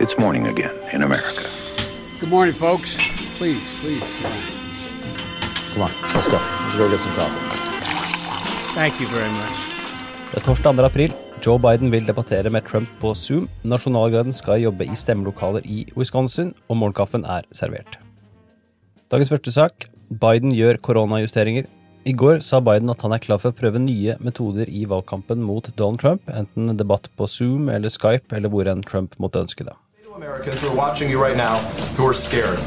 It's morning again in America. Good morning, folks. Please, please. Come on, let's go. Let's go get some coffee. Thank you very much. Det er torsdag 2. april. Joe Biden vil debattere med Trump på Zoom. Nasjonalgraden skal jobbe i stemmelokaler i Wisconsin, og morgenkaffen er servert. Dagens første sak. Biden gjør koronajusteringer. I går sa Biden at han er klar for å prøve nye metoder i valgkampen mot Donald Trump, enten debatt på Zoom eller Skype eller hvor enn Trump måtte ønske det. Americans who are watching you right now who are scared.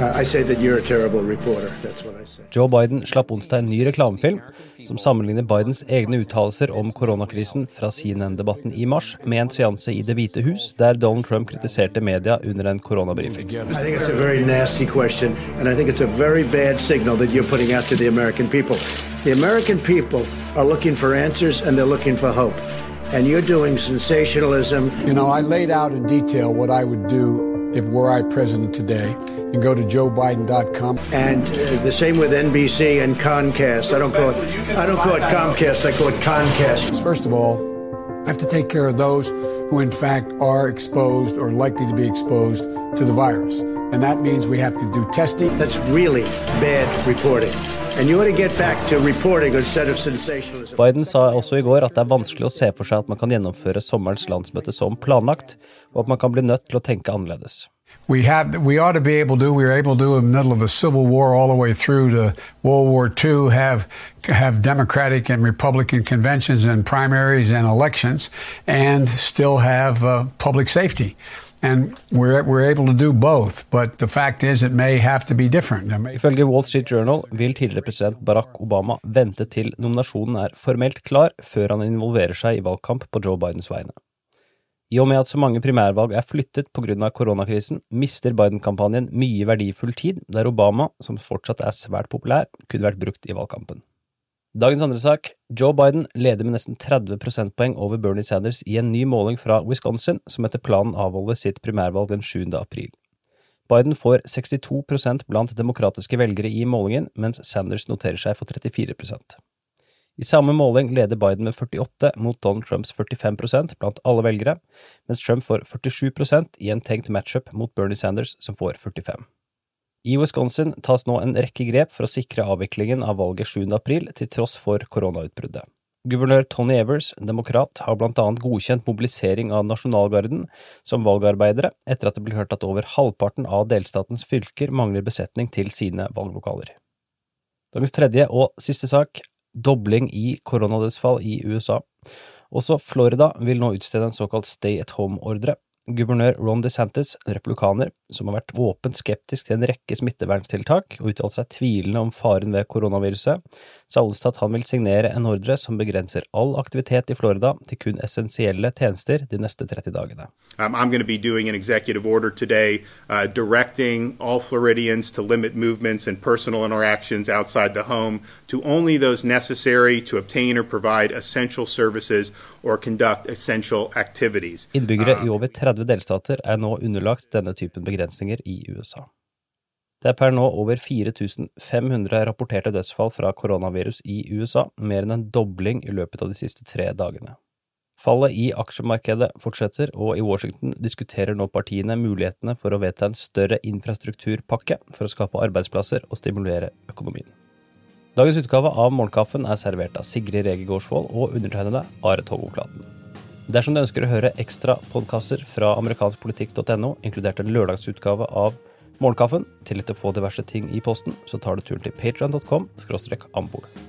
Uh, I say that you're a terrible reporter. That's what I say. Joe Biden slapp onsdag en ny reklamefilm som sammenligner Bidens egne uttalelser om koronakrisen fra CNN-debatten i mars med en seanse i Det hvite hus, der Donald Trump kritiserte media under en koronabrifing. I think it's a very nasty question, and I think it's a very bad signal that you're putting out to the American people. The American people are looking for answers and they're looking for hope. And you're doing sensationalism. You know, I laid out in detail what I would do if were I president today. You can go to joebiden.com. And uh, the same with NBC and Comcast. I don't call it. I don't call it Comcast. I call it Concast. First of all, I have to take care of those who, in fact, are exposed or likely to be exposed to the virus. And that means we have to do testing. That's really bad reporting. Biden sa også i går at det er vanskelig å se for seg at man kan gjennomføre sommerens landsmøte som planlagt, og at man kan bli nødt til å tenke annerledes. We have, we ought to be able to. We were able to, in the middle of the Civil War, all the way through to World War II, have have Democratic and Republican conventions and primaries and elections, and still have uh, public safety. And we're, we're able to do both, but the fact is it may have to be different. Ifølge Wall Street Journal vil tidligere president Barack Obama vente til nominasjonen er formelt klar før han involverer seg i valgkamp på Joe Bidens vegne. I og med at så mange primærvalg er flyttet pga. koronakrisen, mister Biden-kampanjen mye verdifull tid, der Obama, som fortsatt er svært populær, kunne vært brukt i valgkampen. Dagens andre sak. Joe Biden leder med nesten 30 prosentpoeng over Bernie Sanders i en ny måling fra Wisconsin, som etter planen avholder sitt primærvalg den 7. april. Biden får 62% blant demokratiske velgere i målingen, mens Sanders noterer seg for 34 I samme måling leder Biden med 48 mot Donald Trumps 45% blant alle velgere, mens Trump får 47% i en tenkt matchup mot Bernie Sanders, som får 45 I Wisconsin tas nå en rekke grep for å sikre avviklingen av valget 7. april, til tross for koronautbruddet. Guvernør Tony Evers, demokrat, har blant annet godkjent mobilisering av nasjonalgarden som valgarbeidere etter at det ble hørt at over halvparten av delstatens fylker mangler besetning til sine valglokaler. Dagens tredje og siste sak dobling i koronadødsfall i USA. Også Florida vil nå utstede en såkalt stay at home-ordre. Guvernør Ron DeSantis, republikaner, som har vært våpent skeptisk til en rekke smitteverntiltak og uttalt seg tvilende om faren ved koronaviruset, sa Olstad at han vil signere en ordre som begrenser all aktivitet i Florida til kun essensielle tjenester de neste 30 dagene. Um, I'm going to be doing an executive order today uh, directing all Floridians to limit movements and personal interactions outside the home to only those necessary to obtain or provide essential services or conduct essential activities. Innbyggere i over 30 delstater er nå underlagt denne typen begrensninger i USA. Det er per nå over 4500 rapporterte dødsfall fra koronavirus i USA, mer enn en dobling i løpet av de siste tre dagene. Fallet i aksjemarkedet fortsetter, og i Washington diskuterer nå partiene mulighetene for å vedta en større infrastrukturpakke for å skape arbeidsplasser og stimulere økonomien. Dagens utgave av Morgenkaffen er servert av Sigrid Rege Gårdsvold og undertegnede Are Togoklaten. Dersom du ønsker å høre ekstra podkaster fra amerikanskpolitikk.no, inkludert en lørdagsutgave av Morgenkaffen, til å få diverse ting i posten, så tar du turen til patreon.com ambord.